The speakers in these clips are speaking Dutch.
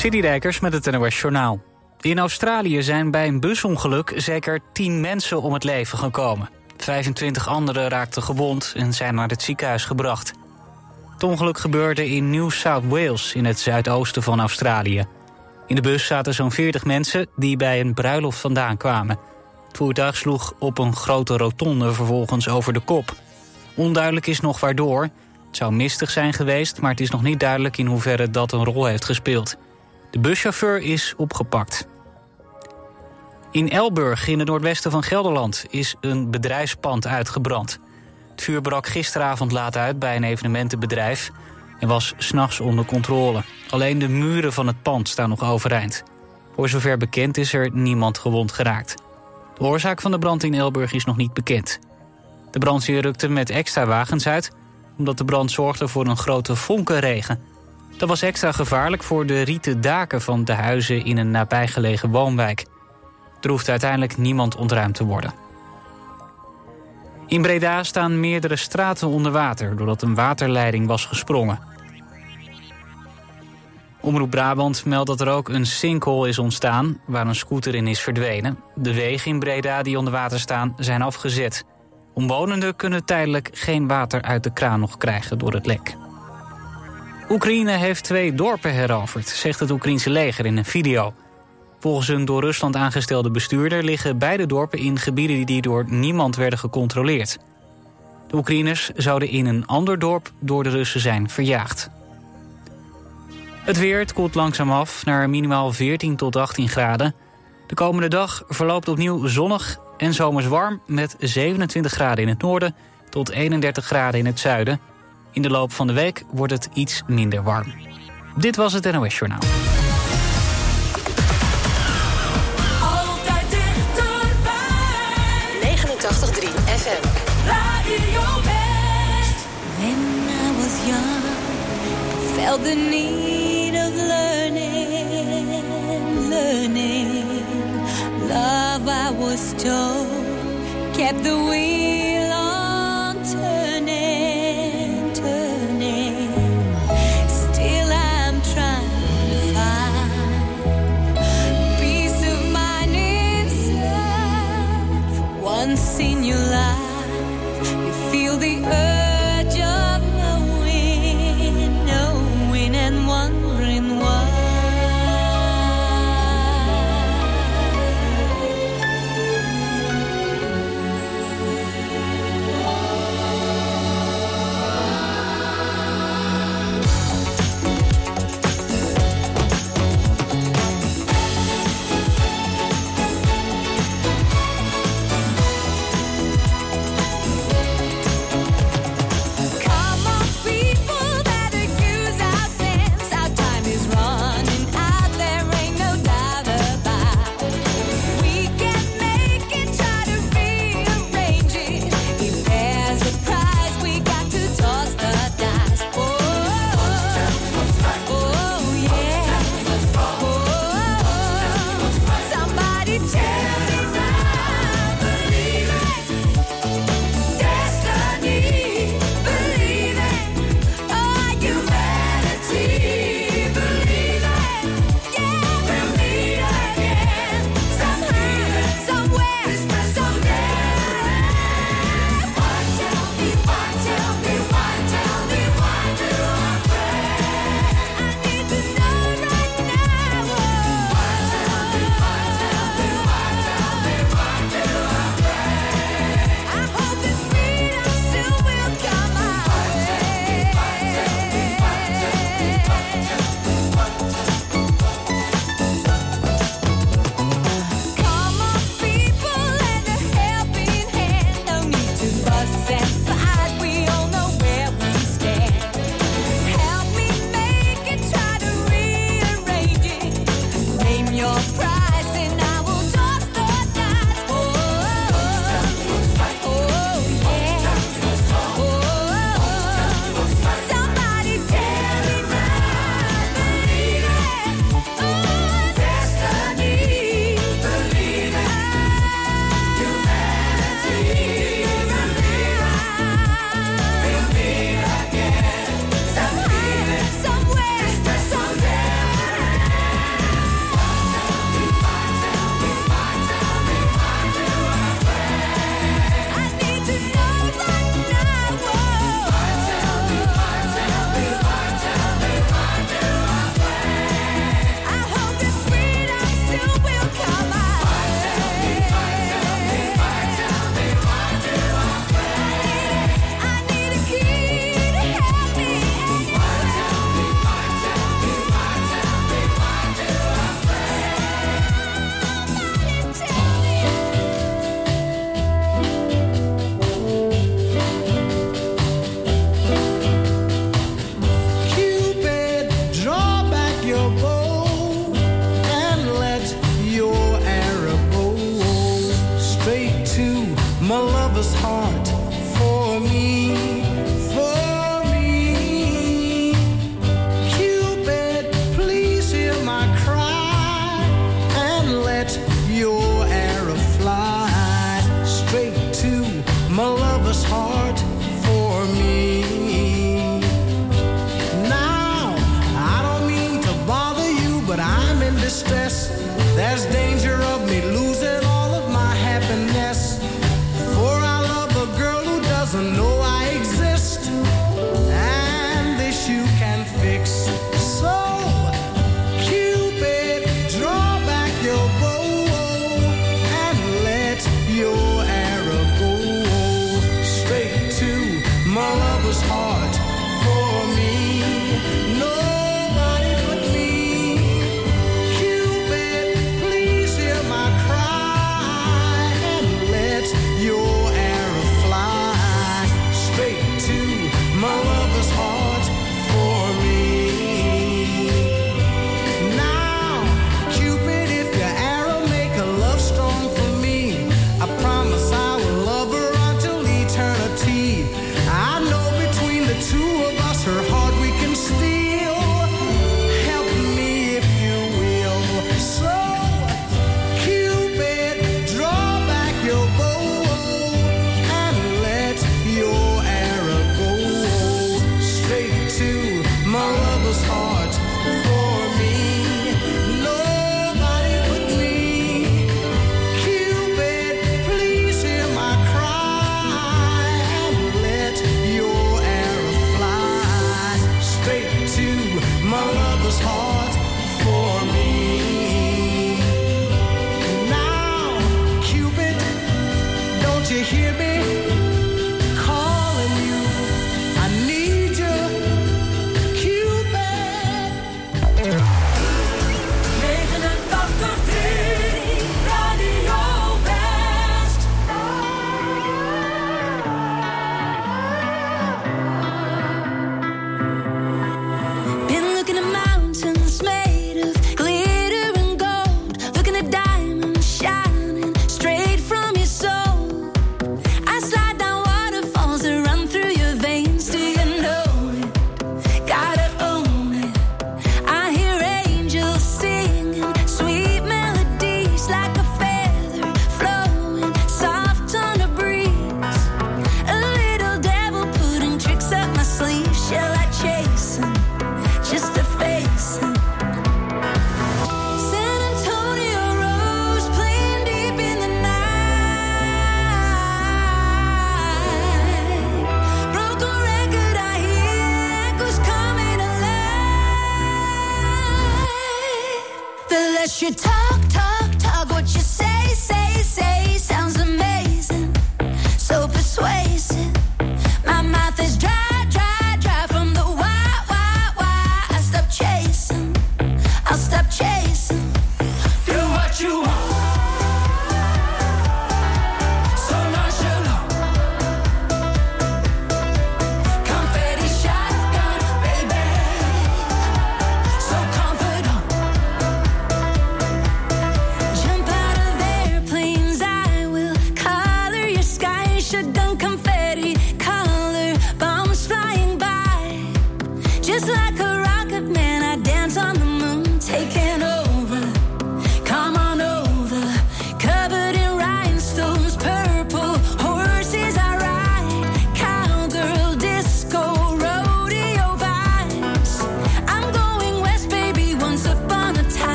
Citydijkers met het NOS Journaal. In Australië zijn bij een busongeluk zeker 10 mensen om het leven gekomen. 25 anderen raakten gewond en zijn naar het ziekenhuis gebracht. Het ongeluk gebeurde in New South Wales, in het zuidoosten van Australië. In de bus zaten zo'n 40 mensen die bij een bruiloft vandaan kwamen. Het voertuig sloeg op een grote rotonde vervolgens over de kop. Onduidelijk is nog waardoor. Het zou mistig zijn geweest, maar het is nog niet duidelijk in hoeverre dat een rol heeft gespeeld. De buschauffeur is opgepakt. In Elburg, in het noordwesten van Gelderland, is een bedrijfspand uitgebrand. Het vuur brak gisteravond laat uit bij een evenementenbedrijf... en was s'nachts onder controle. Alleen de muren van het pand staan nog overeind. Voor zover bekend is er niemand gewond geraakt. De oorzaak van de brand in Elburg is nog niet bekend. De brandweer rukte met extra wagens uit... omdat de brand zorgde voor een grote vonkenregen... Dat was extra gevaarlijk voor de rieten daken van de huizen in een nabijgelegen woonwijk. Er hoeft uiteindelijk niemand ontruimd te worden. In Breda staan meerdere straten onder water doordat een waterleiding was gesprongen. Omroep Brabant meldt dat er ook een sinkhole is ontstaan waar een scooter in is verdwenen. De wegen in Breda die onder water staan zijn afgezet. Omwonenden kunnen tijdelijk geen water uit de kraan nog krijgen door het lek. Oekraïne heeft twee dorpen heroverd, zegt het Oekraïnse leger in een video. Volgens een door Rusland aangestelde bestuurder liggen beide dorpen in gebieden die door niemand werden gecontroleerd. De Oekraïners zouden in een ander dorp door de Russen zijn verjaagd. Het weer het koelt langzaam af naar minimaal 14 tot 18 graden. De komende dag verloopt opnieuw zonnig en zomers warm... met 27 graden in het noorden tot 31 graden in het zuiden. In de loop van de week wordt het iets minder warm. Dit was het NOS Journaal. Altijd dichterbij. 89.3 FM. Radio West. When I was young, felt the need of learning, learning. Love, I was told, kept the wheel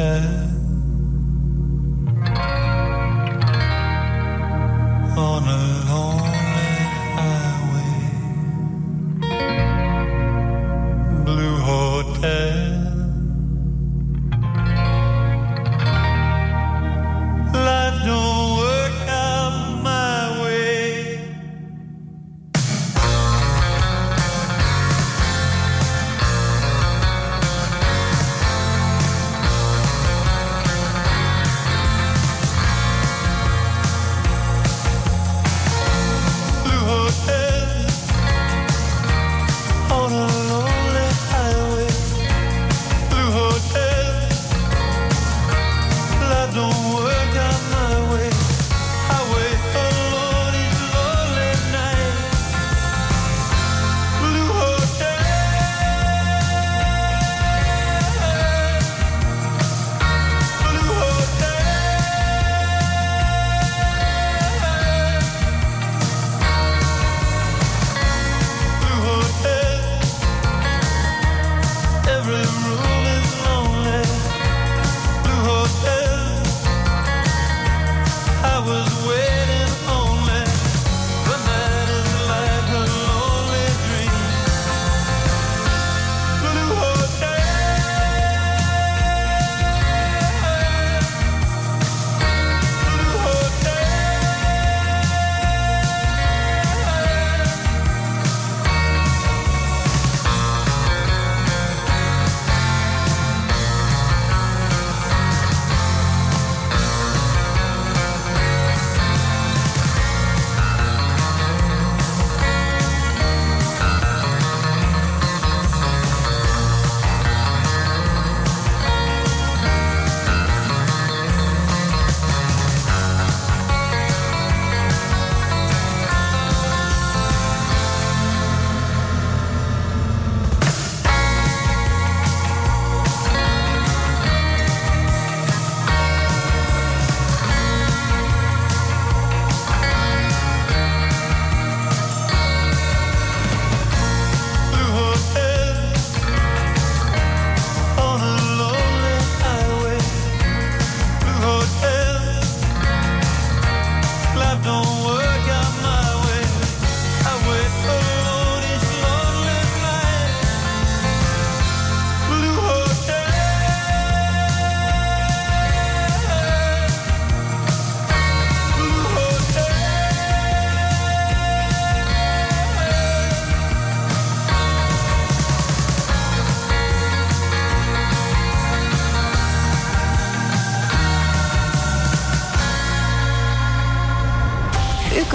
head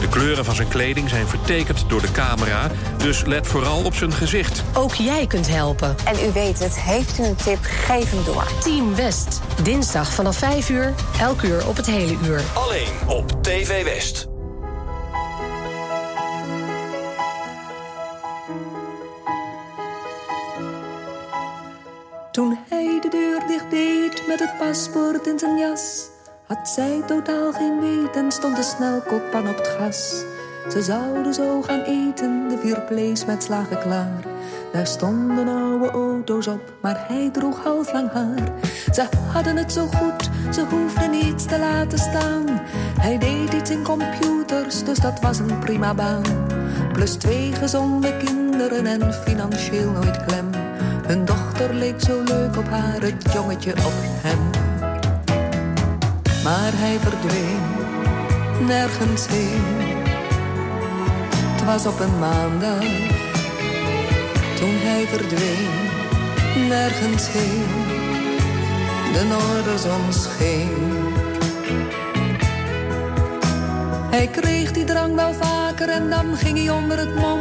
De kleuren van zijn kleding zijn vertekend door de camera, dus let vooral op zijn gezicht. Ook jij kunt helpen. En u weet het, heeft u een tip, geef hem door. Team West, dinsdag vanaf 5 uur, elk uur op het hele uur. Alleen op TV West. Toen hij de deur dicht deed met het paspoort in zijn jas, had zij totaal geen weten, stond de snelkookpan op het gas. Ze zouden zo gaan eten, de vier vlees met slagen klaar. Daar stonden oude auto's op, maar hij droeg half lang haar. Ze hadden het zo goed, ze hoefden niets te laten staan. Hij deed iets in computers, dus dat was een prima baan. Plus twee gezonde kinderen en financieel nooit klem. Hun dochter leek zo leuk op haar, het jongetje op hem. Maar hij verdween, nergens heen. Het was op een maandag, toen hij verdween, nergens heen. De noorderzon scheen. Hij kreeg die drang wel vaker en dan ging hij onder het mom.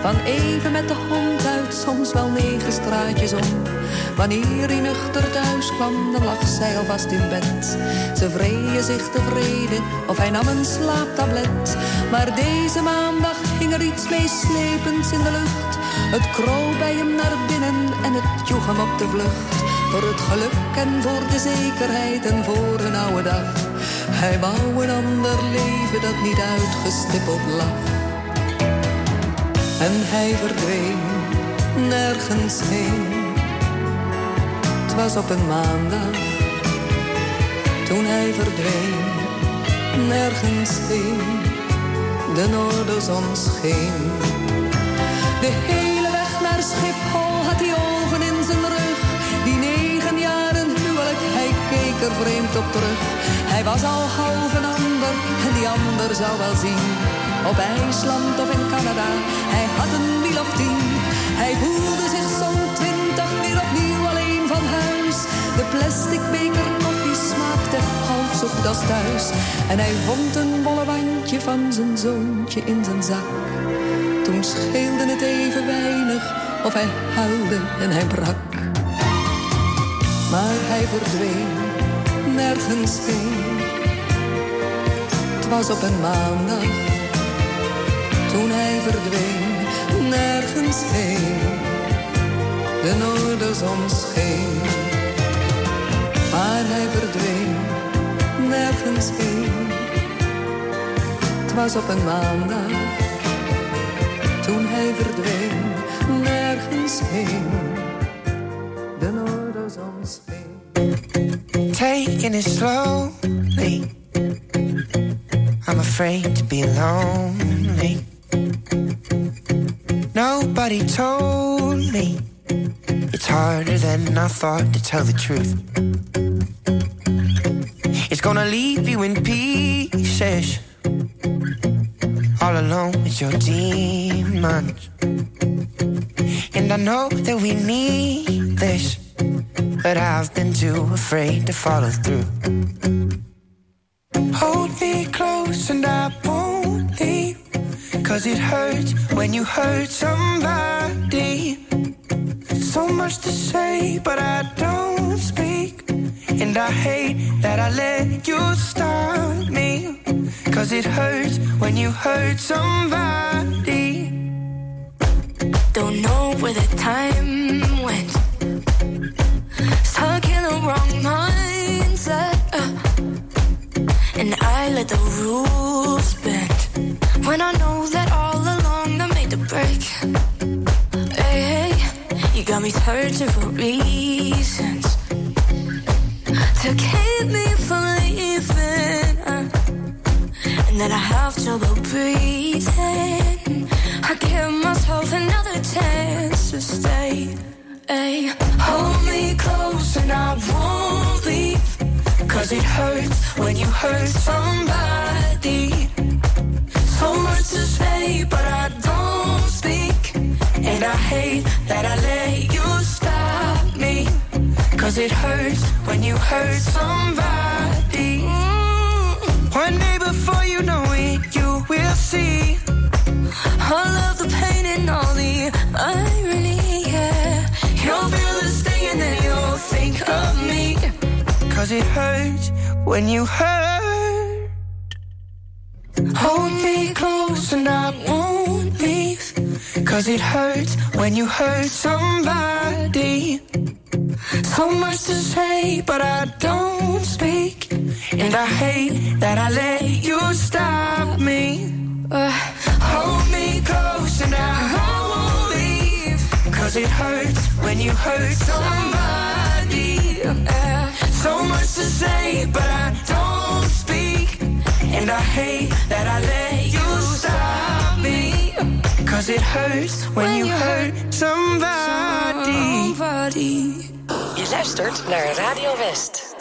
Van even met de hond uit, soms wel negen straatjes om. Wanneer hij nuchter thuis kwam, dan lag zij alvast in bed. Ze vreden zich tevreden, of hij nam een slaaptablet. Maar deze maandag hing er iets meeslepends in de lucht. Het kroop bij hem naar binnen en het joeg hem op de vlucht. Voor het geluk en voor de zekerheid en voor een oude dag. Hij wou een ander leven dat niet uitgestippeld lag. En hij verdween nergens heen. Was op een maandag toen hij verdween nergens heen. De noorderzon scheen. De hele weg naar Schiphol had hij ogen in zijn rug. Die negen jaren huwelijk, hij keek er vreemd op terug. Hij was al half een ander en die ander zou wel zien. Op IJsland of in Canada, hij had een wiel of tien. Hij voelde zich zo'n plastic beker koffie smaakte half zo goed als thuis. En hij vond een bolle wandje van zijn zoontje in zijn zak. Toen scheelde het even weinig of hij huilde en hij brak. Maar hij verdween nergens heen. Het was op een maandag toen hij verdween nergens heen. De noorderzon scheen, maar hij verdween nergens heen. Het was op een maandag toen hij verdween nergens heen. De noorderzon scheen. Taking it slowly. I'm afraid to be lonely. Nobody told me it's harder than I thought to tell the truth. Gonna leave you in pieces, all alone with your demons. And I know that we need this, but I've been too afraid to follow through. Hold me close and I won't leave. Cause it hurts when you hurt somebody. So much to say, but I don't. And I hate that I let you stop me. Cause it hurts when you hurt somebody. Don't know where the time went. Stuck in the wrong mindset. uh. And I let the rules bend. When I know that all along I made the break. Hey, hey, you got me searching for reasons to keep me from leaving. uh. And then I have trouble breathing. I give myself another chance to stay. Hey, hold me close and I won't leave. Cause it hurts when you hurt somebody. So much to say, but I don't speak. And I hate that I let you. Cause it hurts when you hurt somebody. One day before you know it, you will see. All of the pain and all the irony, yeah. You'll feel the sting and then you'll think of me. Cause it hurts when you hurt. Hold me close and I won't leave. Cause it hurts when you hurt somebody. So much to say, but I don't speak. And I hate that I let you stop me. Uh, hold me close and I won't leave. Cause it hurts when you hurt somebody. Uh, so much to say, but I don't speak. And I hate that I let you stop me. Cause it hurts when you hurt somebody. Luistert naar Radio West.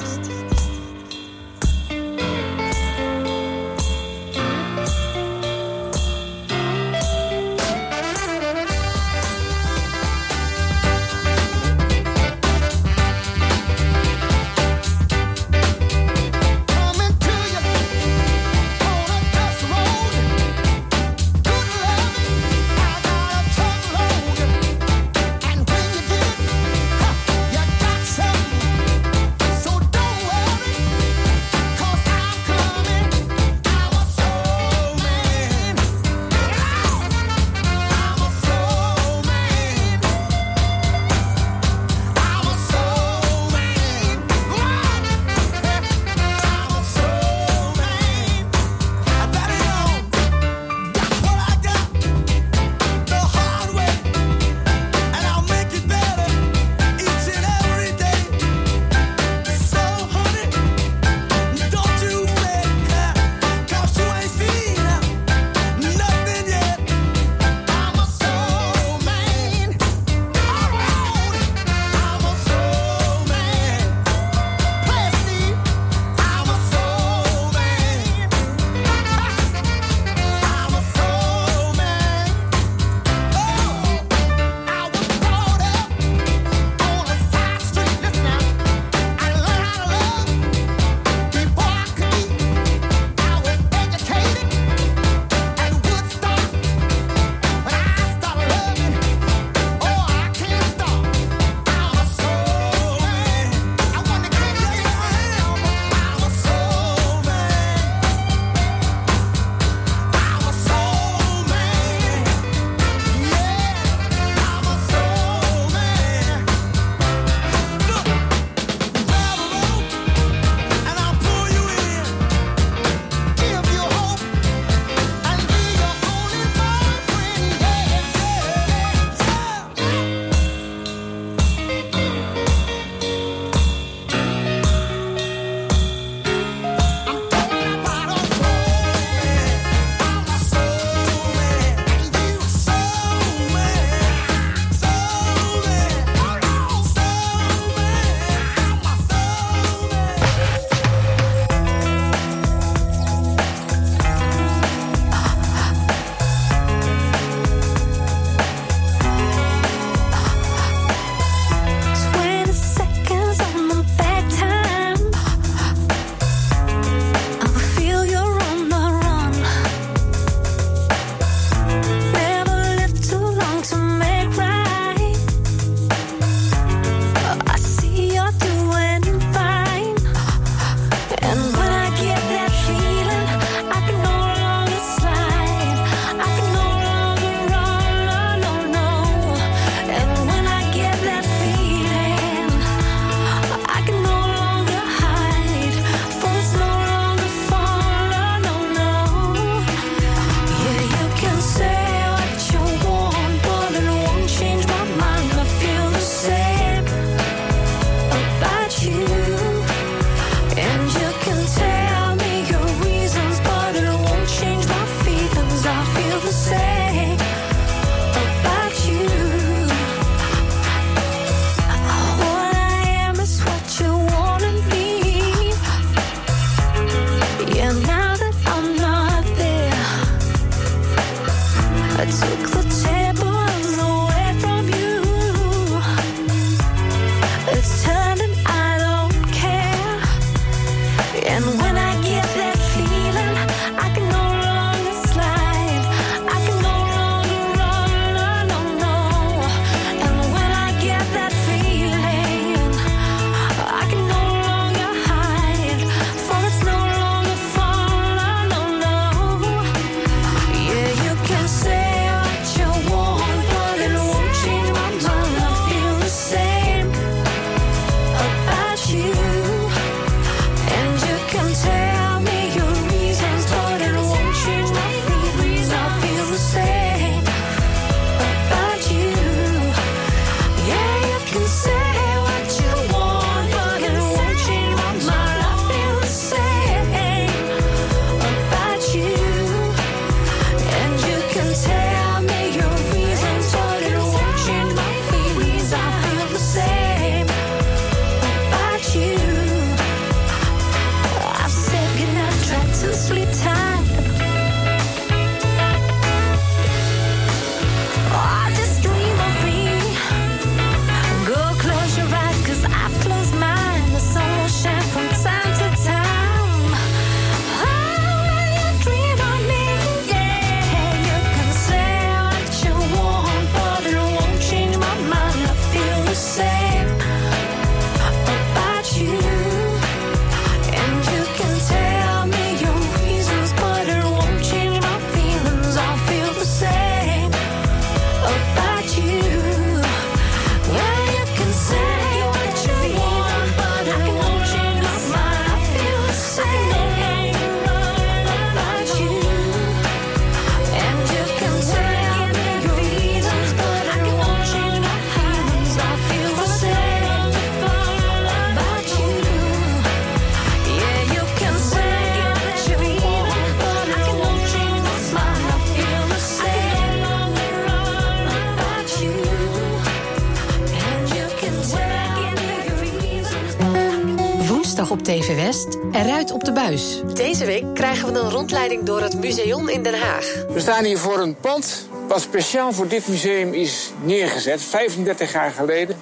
Op de buis. Deze week krijgen we een rondleiding door het museum in Den Haag. We staan hier voor een pand wat speciaal voor dit museum is neergezet, 35 jaar geleden.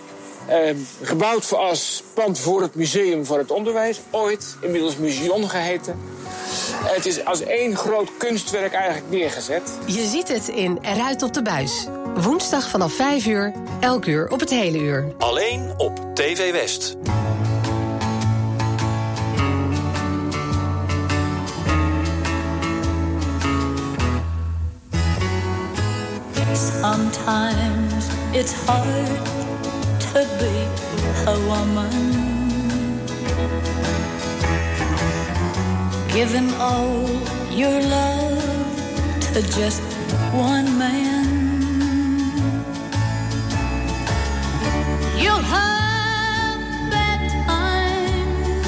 Eh, gebouwd voor als pand voor het Museum voor het Onderwijs, ooit, inmiddels Museum geheten. Eh, het is als één groot kunstwerk eigenlijk neergezet. Je ziet het in Eruit op de buis. Woensdag vanaf 5 uur, elk uur op het hele uur. Alleen op TV West. Sometimes it's hard to be a woman. Giving all your love to just one man. You'll have bad times,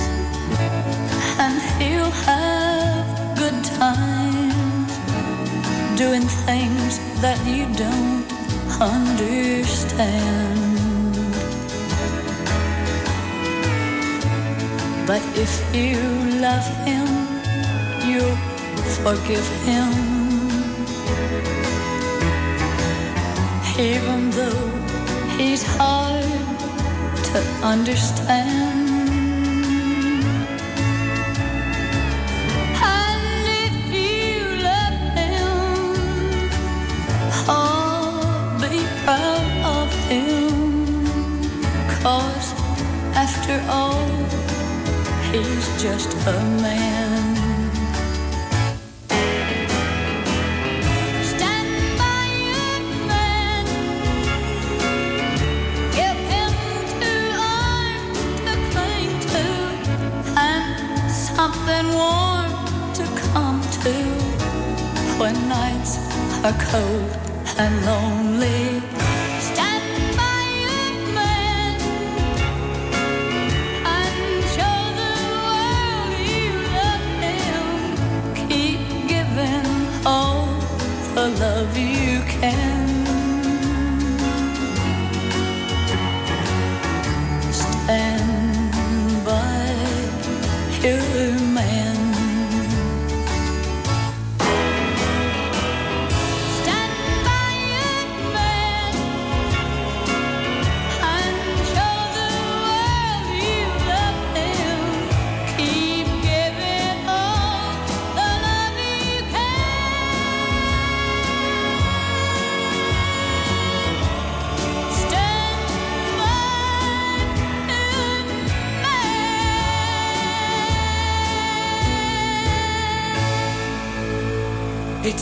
and he'll have good times doing things that you don't understand. But if you love him, you'll forgive him. Even though he's hard to understand. He's just a man. Stand by your man. Give him two arms to cling to and something warm to come to when nights are cold and lonely.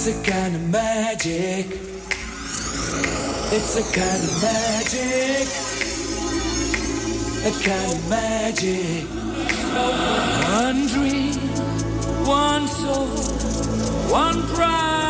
It's a kind of magic. It's a kind of magic. A kind of magic. One dream, one soul, one prize,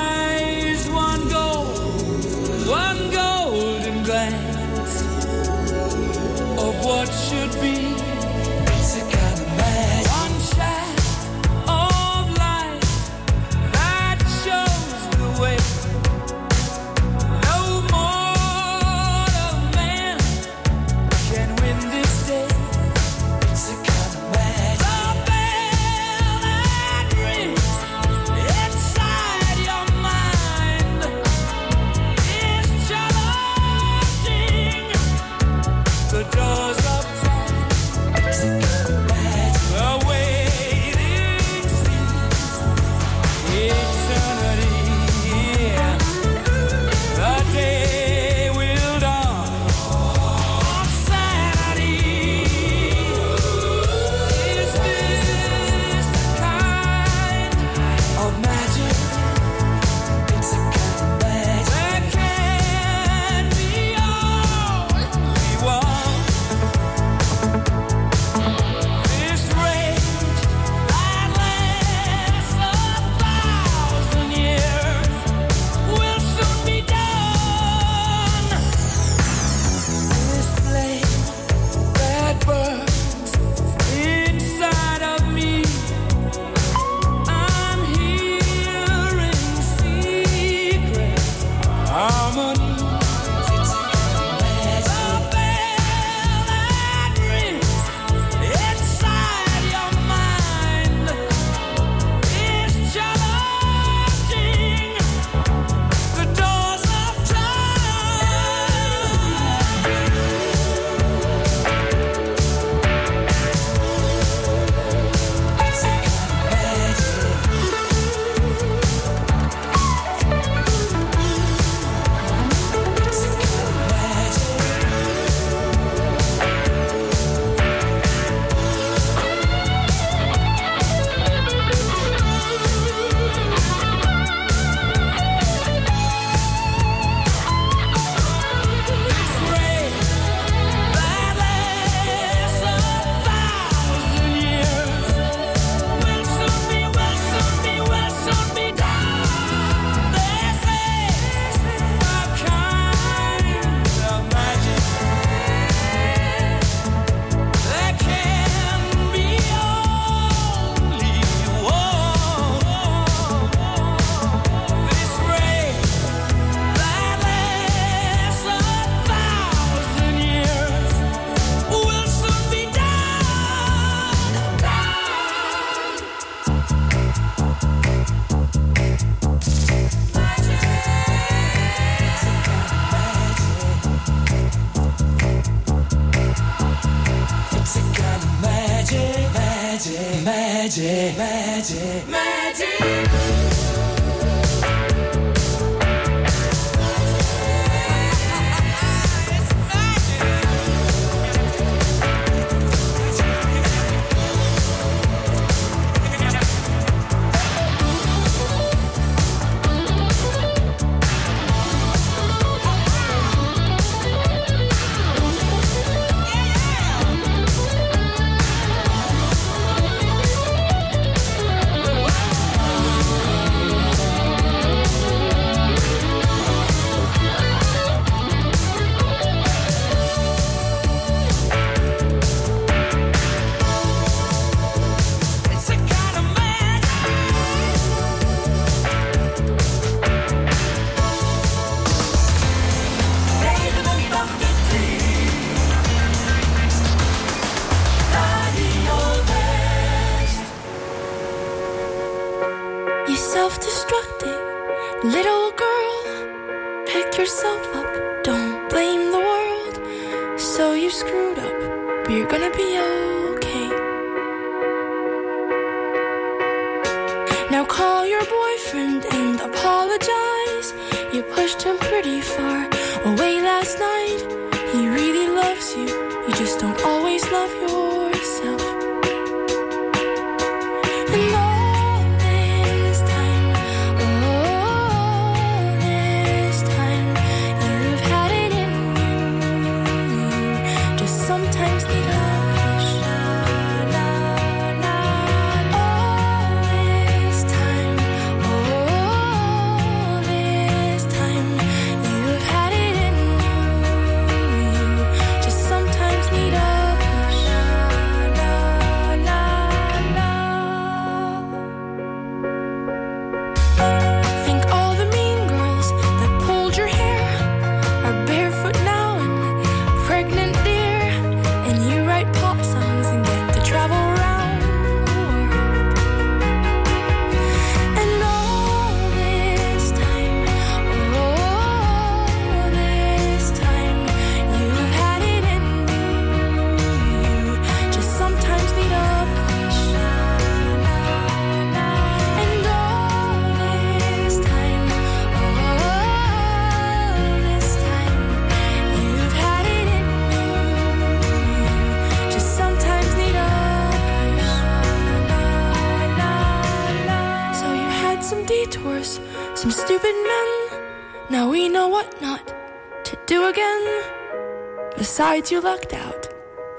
Besides, you lucked out.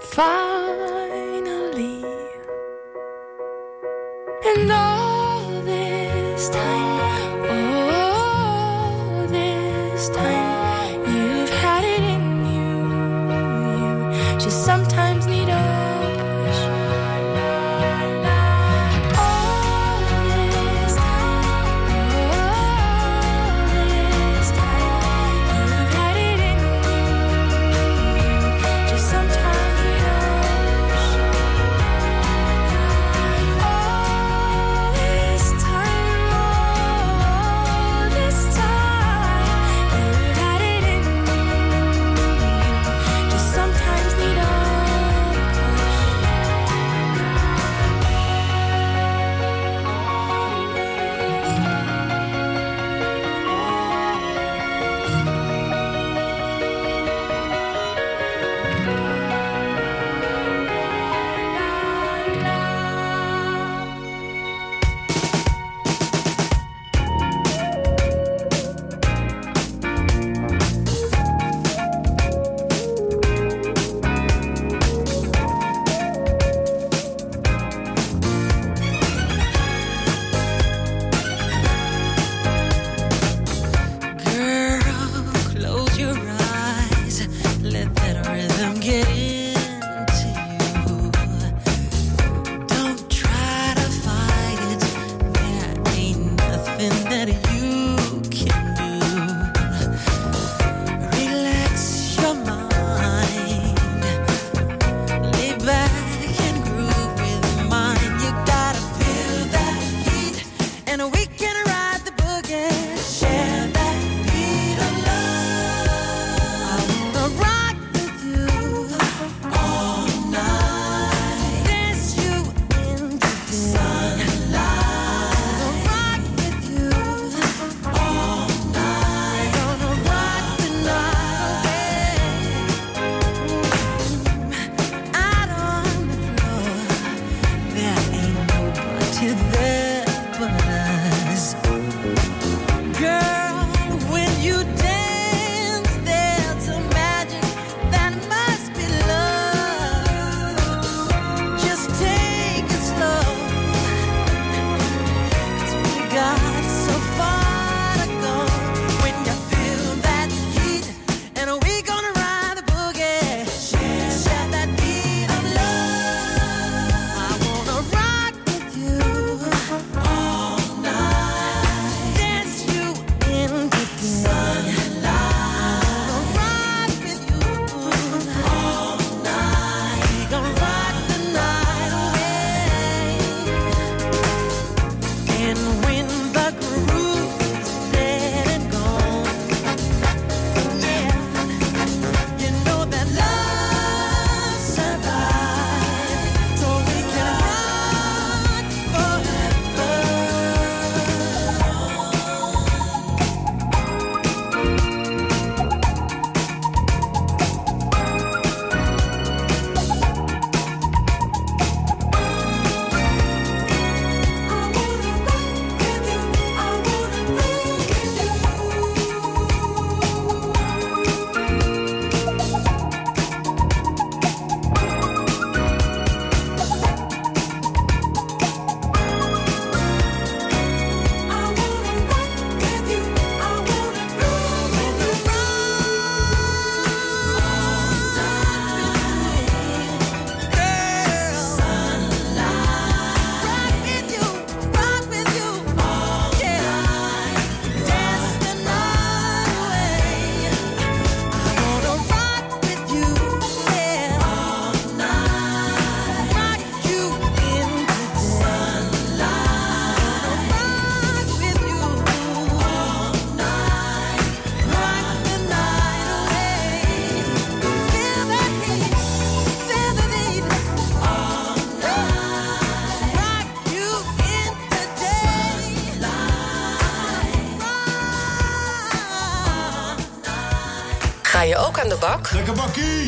Finally.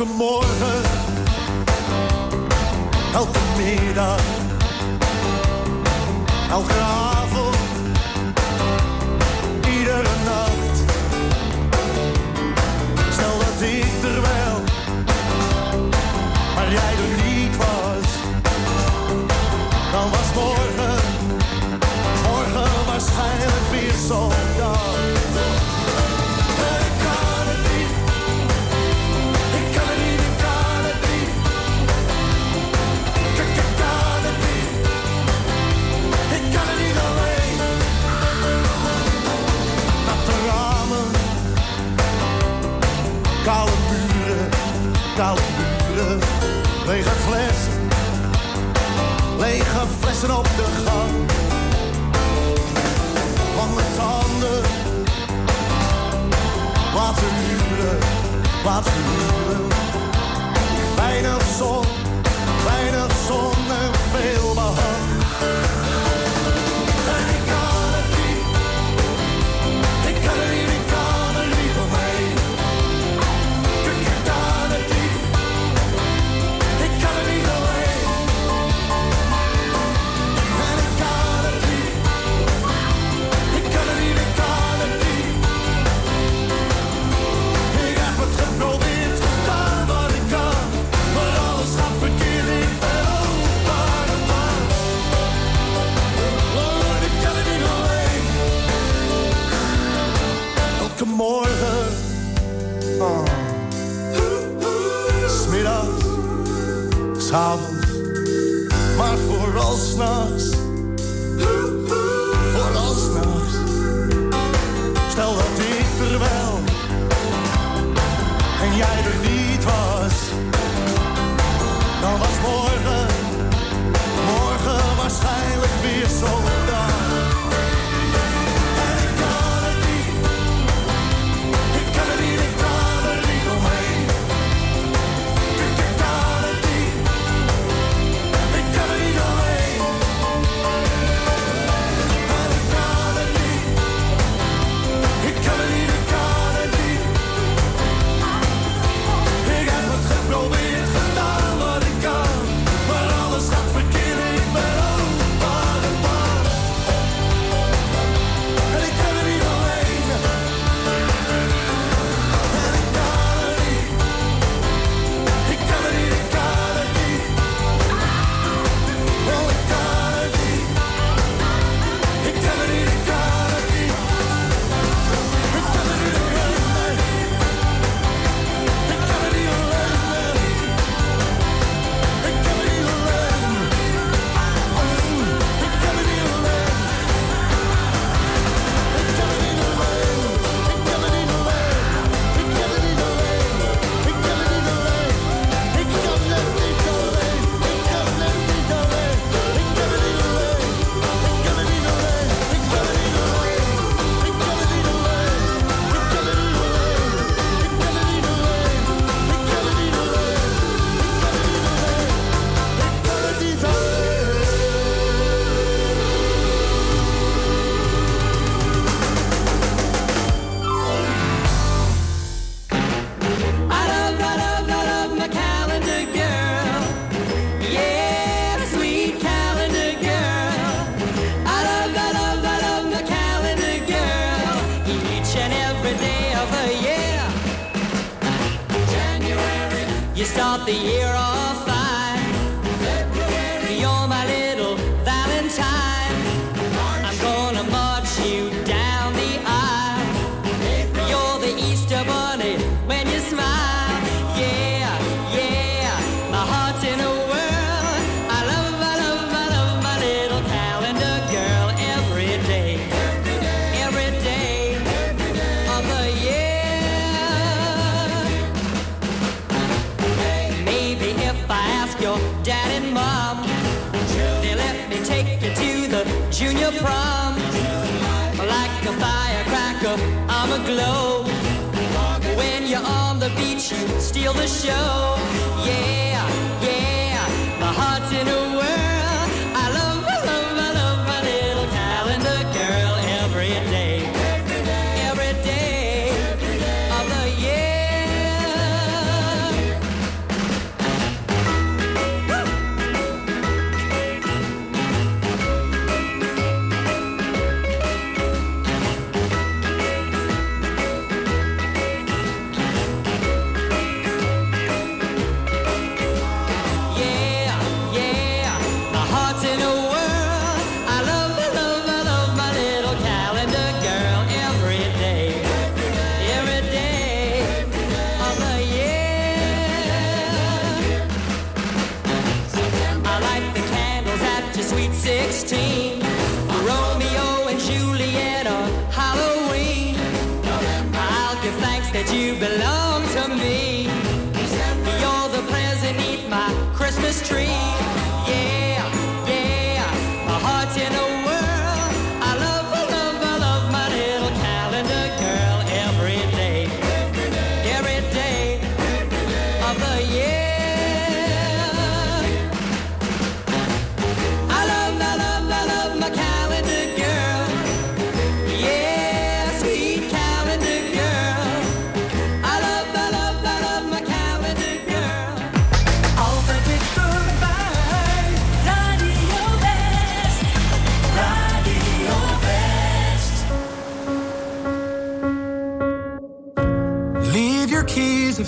elke morgen, elke middag, elke avond, iedere nacht. Stel dat ik er wel, maar jij er niet was, dan was morgen, morgen waarschijnlijk weer zo. Lege flessen, lege flessen op de gang. Lange tanden, laten huren, wat huren. Weinig zon, weinig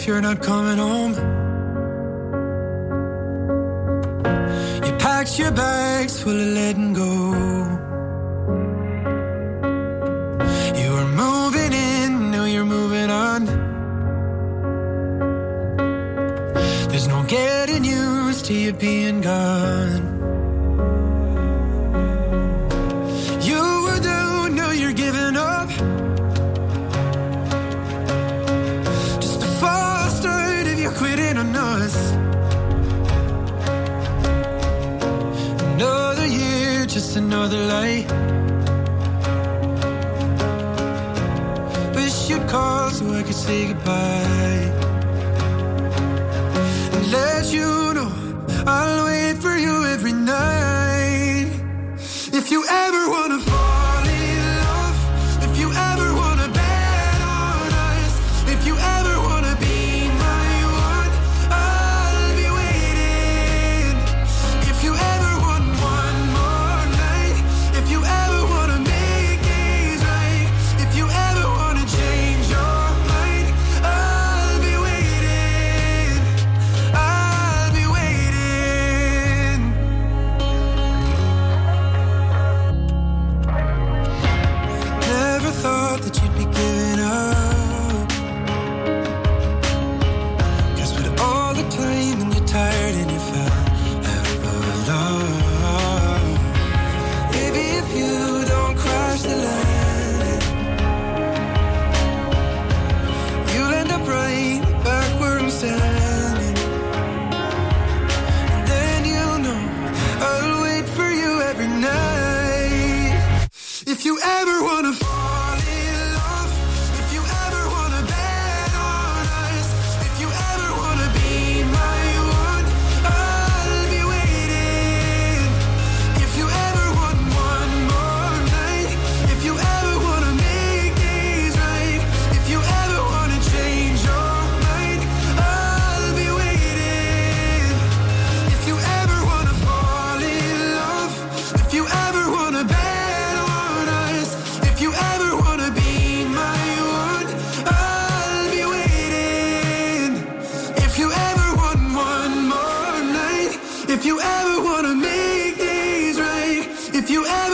if you're not coming home. You packed your bags full of lead and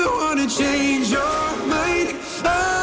never wanna change your mind.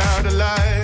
Out alive.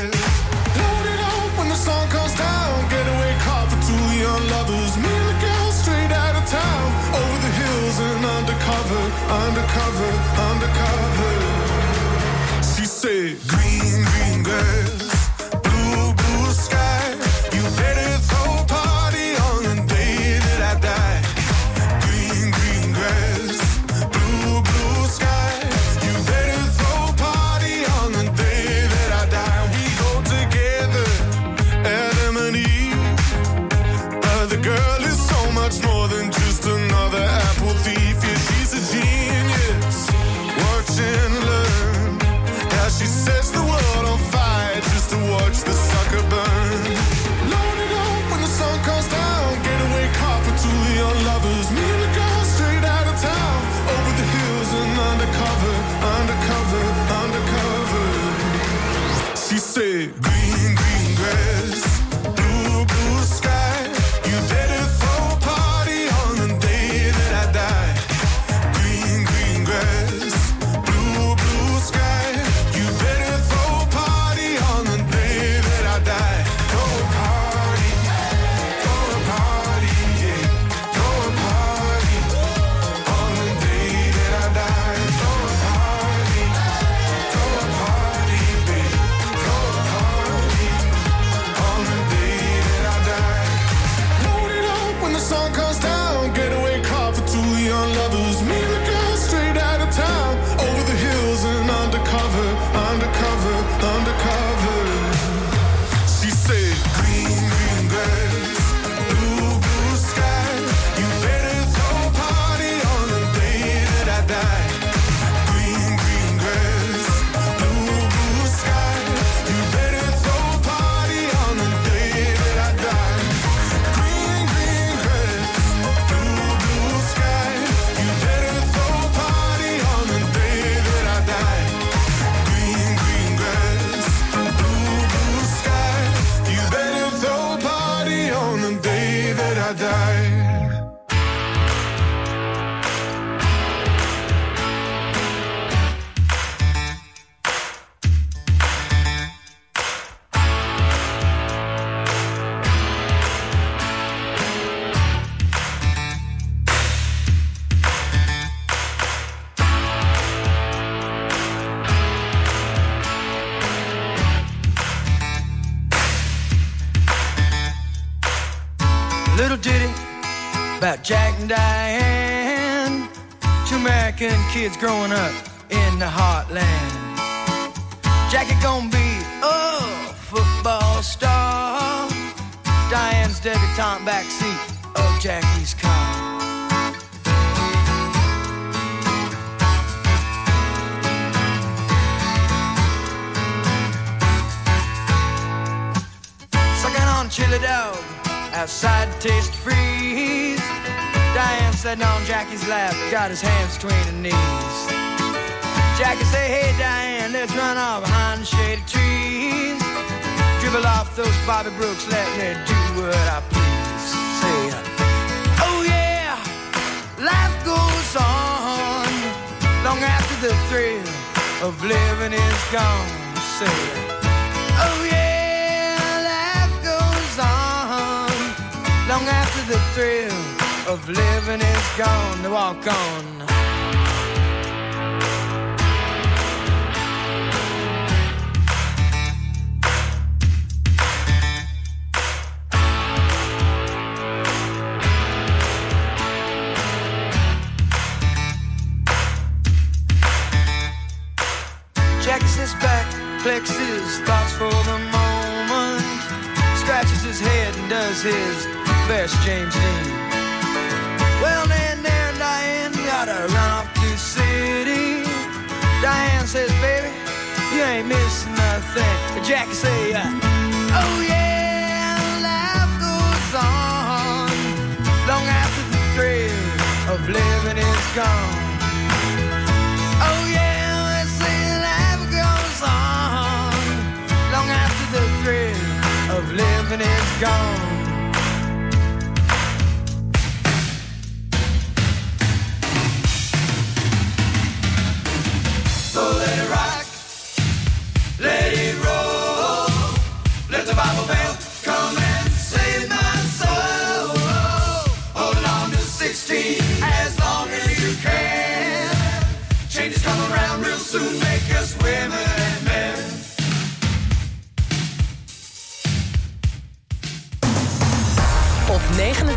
Kids growing up sitting on Jackie's lap, got his hands between her knees. Jackie say, hey Diane, let's run off behind the shady trees. Dribble off those Bobby Brooks, let me do what I please. Say, oh yeah, life goes on long after the thrill of living is gone. Say, oh yeah, life goes on long after the thrill of living is gone. To walk on. Jackie sits back, collects his thoughts for the moment, scratches his head and does his best James Dean. Nothing. Jackie say, oh yeah, life goes on long after the thrill of living is gone. Oh yeah, say life goes on long after the thrill of living is gone.